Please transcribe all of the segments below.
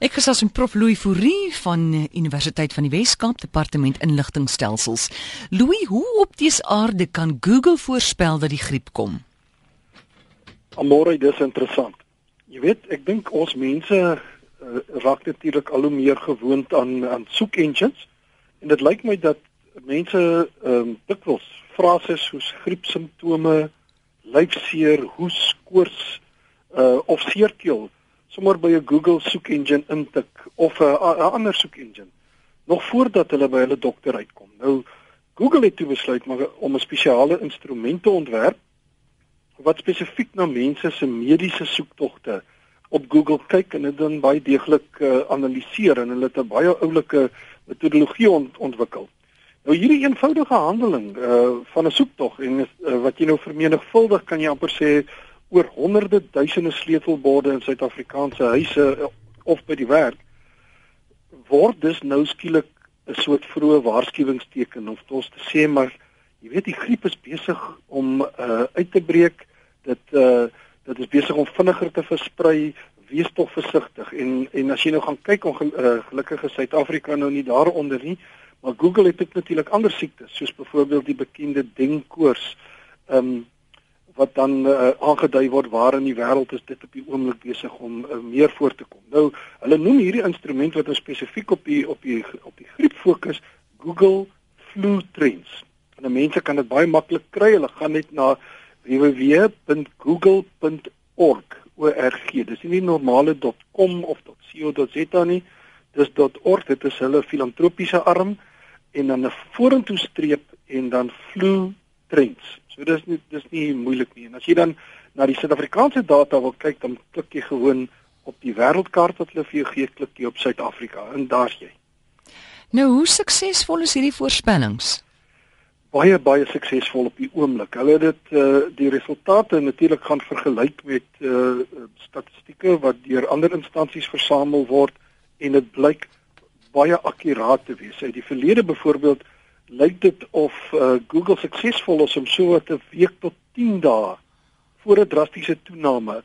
Ek gesels met Prof Louis Fourie van eh, Universiteit van die Wes-Kaap Departement Inligtingstelsels. Louis, hoe op dese aarde kan Google voorspel dat die griep kom? Amore, dis interessant. Jy weet, ek dink ons mense uh, raak natuurlik al hoe meer gewoond aan aan soek engines en dit lyk my dat mense ehm um, dikwels frases soos griepsimptome, lyfseer, hoes, koors uh, of seerkeel sommer by 'n Google soek engine intik of 'n ander soek engine nog voordat hulle by hulle dokter uitkom. Nou Google het toe besluit maar om 'n spesiale instrument te ontwerp wat spesifiek na mense se mediese soektogte op Google kyk en dit dan baie deeglik uh, analiseer en hulle het 'n baie oulike metodologie ont ontwikkel. Nou hierdie eenvoudige handeling uh van 'n soektog en uh, wat jy nou vermenigvuldig kan jy amper sê oor honderde duisende sleutelborde in Suid-Afrikaanse huise eh, of by die werk word dus nou skielik 'n soort vroeë waarskuwingsteken of tot te sê maar jy weet die griep is besig om uh, uit te breek. Dit uh, dit is besig om vinniger te versprei. Wees tog versigtig. En en as jy nou gaan kyk ongelukkige uh, Suid-Afrika nou nie daaronder nie maar Google het ook natuurlik ander siektes soos byvoorbeeld die bekende denkoors ehm um, wat dan uh, aangedui word waar in die wêreld is dit op die oomblik besig om uh, meer voor te kom. Nou, hulle noem hierdie instrument wat nou spesifiek op die op die op die griep fokus Google Flu Trends. En mense kan dit baie maklik kry. Hulle gaan net na www.google.org org. Dis nie normale .com of .co.za nie. Dis .org. Dit is hulle filantropiese arm en dan 'n vorentoe streep en dan Flu Trends. So dis nie dis nie moeilik nie. En as jy dan na die Suid-Afrikaanse data wil kyk, dan klik jy gewoon op die wêreldkaart wat hulle vir jou gee, klik jy op Suid-Afrika en daar's jy. Nou, hoe suksesvol is hierdie voorspellings? Baie baie suksesvol op die oomblik. Hulle het dit uh die resultate natuurlik gaan vergelyk met uh statistieke wat deur ander instansies versamel word en dit blyk baie akkuraat te wees. Uit die verlede byvoorbeeld lyk dit of uh, Google suksesvol is om so wat 'n week tot 10 dae voor 'n drastiese toename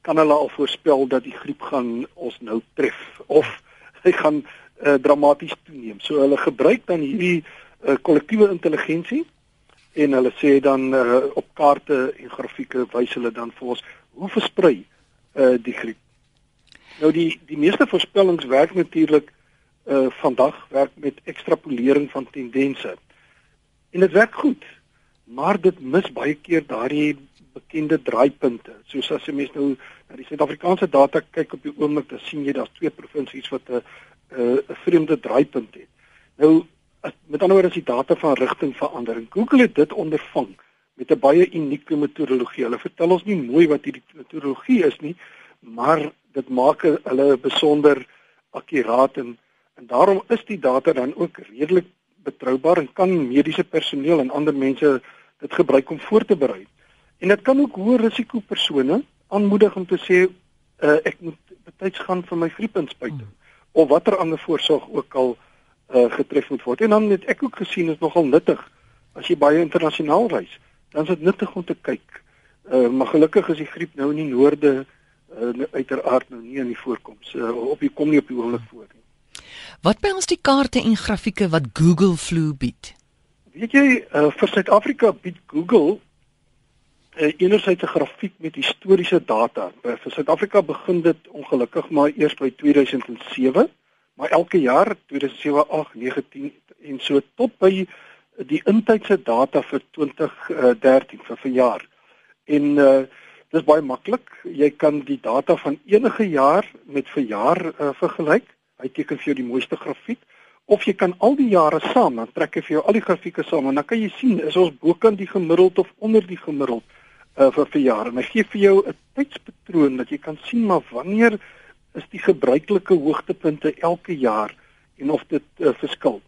kan hulle al voorspel dat die griep gaan ons nou tref of hy gaan uh, dramaties toeneem. So hulle gebruik dan hierdie uh, kollektiewe intelligensie en hulle sê dan uh, op kaarte en grafieke wys hulle dan vir ons hoe versprei uh, die griep. Nou die die meeste voorspellings werk natuurlik uh vandag werk met ekstrapolering van tendense. En dit werk goed. Maar dit mis baie keer daardie bekende draaipunte. Soos as jy mens nou na die Suid-Afrikaanse data kyk op die oomblik, dan sien jy daar's twee provinsies wat 'n 'n 'n vreemde draaipunt het. Nou as, met ander woorde as die data van rigting verander en Google het dit ondervang met 'n baie unieke metodologie. Hulle vertel ons nie mooi wat hierdie metodologie is nie, maar dit maak hulle besonder akkuraat en En daarom is die data dan ook redelik betroubaar en kan mediese personeel en ander mense dit gebruik om voor te berei. En dit kan ook hoë risiko persone aanmoedig om te sê uh, ek moet betyds gaan vir my griepinspuiting hmm. of watter ander voorsorg ook al uh, getref moet word. En dan het ek ook gesien is nogal nuttig as jy baie internasionaal reis, dan is dit nuttig om te kyk. Uh, maar gelukkig is die griep nou in die noorde uh, uiteraard nou nie in die voorkoms uh, op die kom nie op die oomblik voor nie. Wat by ons die kaarte en grafieke wat Google Flu bied? Weet jy, uh, vir Suid-Afrika bied Google uh, enerzijds 'n grafiek met historiese data. Uh, vir Suid-Afrika begin dit ongelukkig maar eers by 2007, maar elke jaar 2007, 8, 19 en so tot by die intydse data vir 2013 vir verjaar. En uh dis baie maklik. Jy kan die data van enige jaar met verjaar uh, vergelyk Hy teken vir jou die mooiste grafiek of jy kan al die jare saam dan trek hy vir jou al die grafieke saam en dan kan jy sien is ons bokant die gemiddeld of onder die gemiddeld uh, vir vir jare. En hy gee vir jou 'n tydspatroon dat jy kan sien maar wanneer is die gebruikelike hoogtepunte elke jaar en of dit uh, verskil.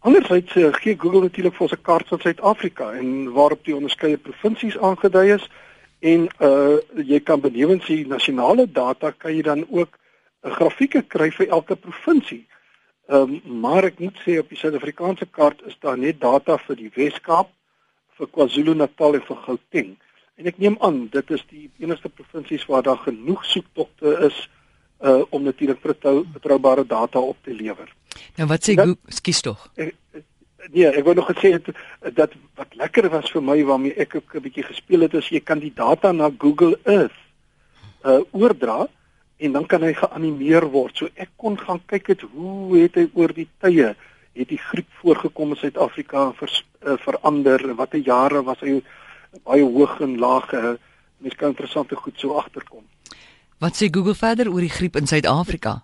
Andersins uh, gee Google natuurlik vir ons 'n kaart van Suid-Afrika en waarop die onderskeie provinsies aangedui is en uh jy kan benewens die nasionale data kan jy dan ook 'n grafieke kry vir elke provinsie. Ehm um, maar ek moet sê op die Suid-Afrikaanse kaart is daar net data vir die Wes-Kaap, vir KwaZulu-Natal en vir Gauteng. En ek neem aan dit is die enigste provinsies waar daar genoeg soektogte is uh om natuurlik betroubare data op te lewer. Nou wat sê Google, skus tog. Nee, ek wou nog gesê het dat wat lekker was vir my waarmee ek ook 'n bietjie gespeel het is jy kan die data na Google Earth uh oordra en dan kan hy geanimeer word. So ek kon gaan kyk het hoe het hy oor die tye het die griep voorgekom in Suid-Afrika vers, uh, verander watter jare was hy baie hoog en laag uh, mens kan interessante goed so agterkom. Wat sê Google verder oor die griep in Suid-Afrika?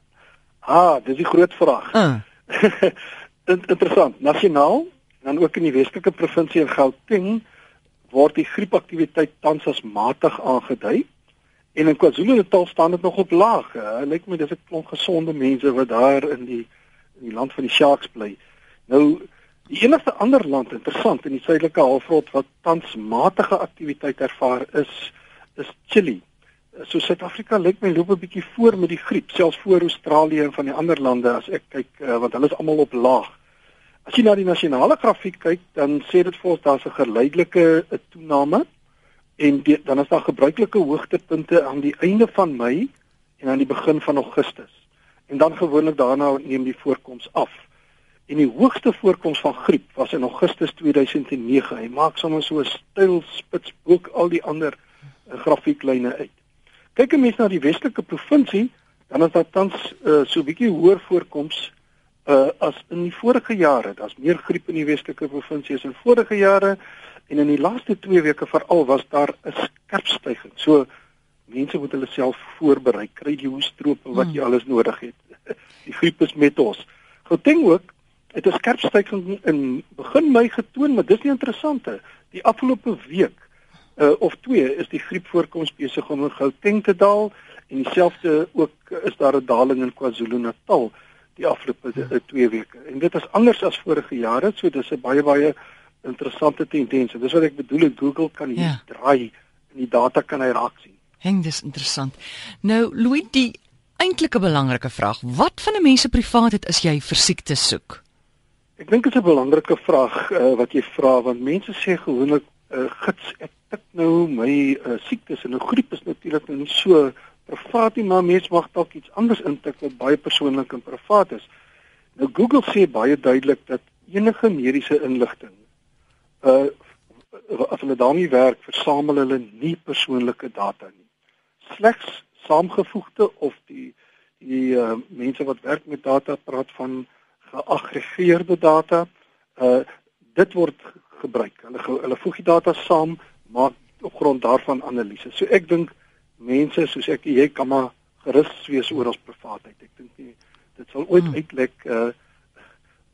Ah, dis die groot vraag. Uh. interessant. Nasionaal, dan ook in die Weselike provinsie in Gauteng word die griepaktiwiteit tans as matig aangedui. En in KwaZulu-Natal staan dit nog op laag. Dit lyk my dis 'n klomp gesonde mense wat daar in die in die land van die Sharks bly. Nou die enigste ander land interessant in die suidelike halfrond wat tans matige aktiwiteit ervaar is is Chili. So Suid-Afrika lyk my loop 'n bietjie voor met die griep, selfs voor Australië en van die ander lande as ek kyk uh, want hulle is almal op laag. As jy na die nasionale grafiek kyk, dan sê dit vir ons daar's 'n geleidelike eh, toename en die, dan is daar gebruikelike hoogtepunte aan die einde van Mei en aan die begin van Augustus. En dan gewoonlik daarna neem die voorkoms af. En die hoogste voorkoms van griep was in Augustus 2009. Hy maak sommer so 'n styl spits bo al die ander uh, grafieklyne uit. Kyk 'n mens na die Weselike provinsie, dan is daar tans uh, so 'n bietjie hoër voorkoms uh, as in die vorige jare. Daar's meer griep in die Weselike provinsie as in vorige jare en in die laaste 2 weke veral was daar 'n skerp stygings. So mense moet hulle self voorberei, kry die hoestrope wat jy hmm. alles nodig het. Die griep is met ons. Gauteng ook het 'n skerp stygings in begin Mei getoon, maar dis nie interessante. Die afgelope week uh, of 2 is die griepvoorkoms besig om in Gauteng te daal en dieselfde ook is daar 'n daling in KwaZulu-Natal die afgelope 2 ja. weke. En dit is anders as vorige jare, so dis 'n baie baie interessante tendens. Dis wat ek bedoel, Google kan hier ja. draai en die data kan hy raak sien. Heng dis interessant. Nou Louis, die eintlike belangrike vraag, wat van 'n mens se privaatheid as jy vir siektes soek? Ek dink dit is 'n belangrike vraag uh, wat jy vra want mense sê gewoonlik uh, gits ek tik nou my uh, siektes en 'n nou griep is natuurlik nou nie so privaat nie, maar mense mag dalk iets anders intik wat baie persoonlik en privaat is. Nou Google sê baie duidelik dat enige mediese inligting uh as hulle daarmee werk, versamel hulle nie persoonlike data nie. Slegs saamgevoegde of die die uh mense wat werk met data praat van geaggregeerde data. Uh dit word gebruik. Hulle hulle voeg die data saam, maak op grond daarvan analises. So ek dink mense soos ek jy kan maar gerus wees oor ons privaatheid. Ek dink nie dit sal ooit hmm. uitlek uh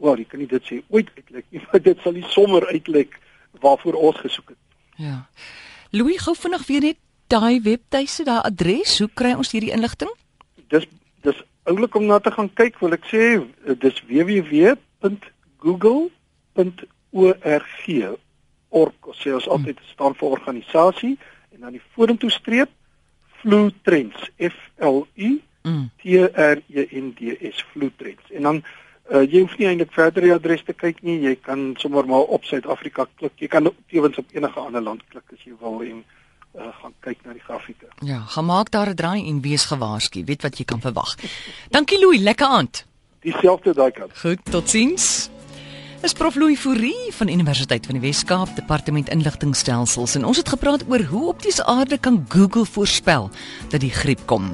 wel, jy kan nie dit sê ooit uitlek nie, maar dit sal nie sommer uitlek waarvoor ons gesoek het. Ja. Louis gou vinnig weer net daai webtuise, daai adres, hoe kry ons hierdie inligting? Dis dis oulik om na te gaan kyk, wil ek sê, dis www.google.org. Org, sê ons altyd staan vir organisasie en dan die vorentoe streep Flu Trends F L U T R E N D S Flu Trends. En dan uh, jy hoef nie eintlik verder die adres te kyk nie. Jy kan sommer maar op Suid-Afrika klik. Jy kan tevens op enige ander land klik as jy wil en uh, gaan kyk na die grafieke. Ja, gemaak daar 'n draai en wees gewaarsku. Weet wat jy kan verwag. Dankie Louis, lekker aand. Dieselfde daai kant. Goed, totsiens. Is Prof Louis Fourie van Universiteit van die Wes-Kaap, Departement Inligtingstelsels en ons het gepraat oor hoe op die aarde kan Google voorspel dat die griep kom.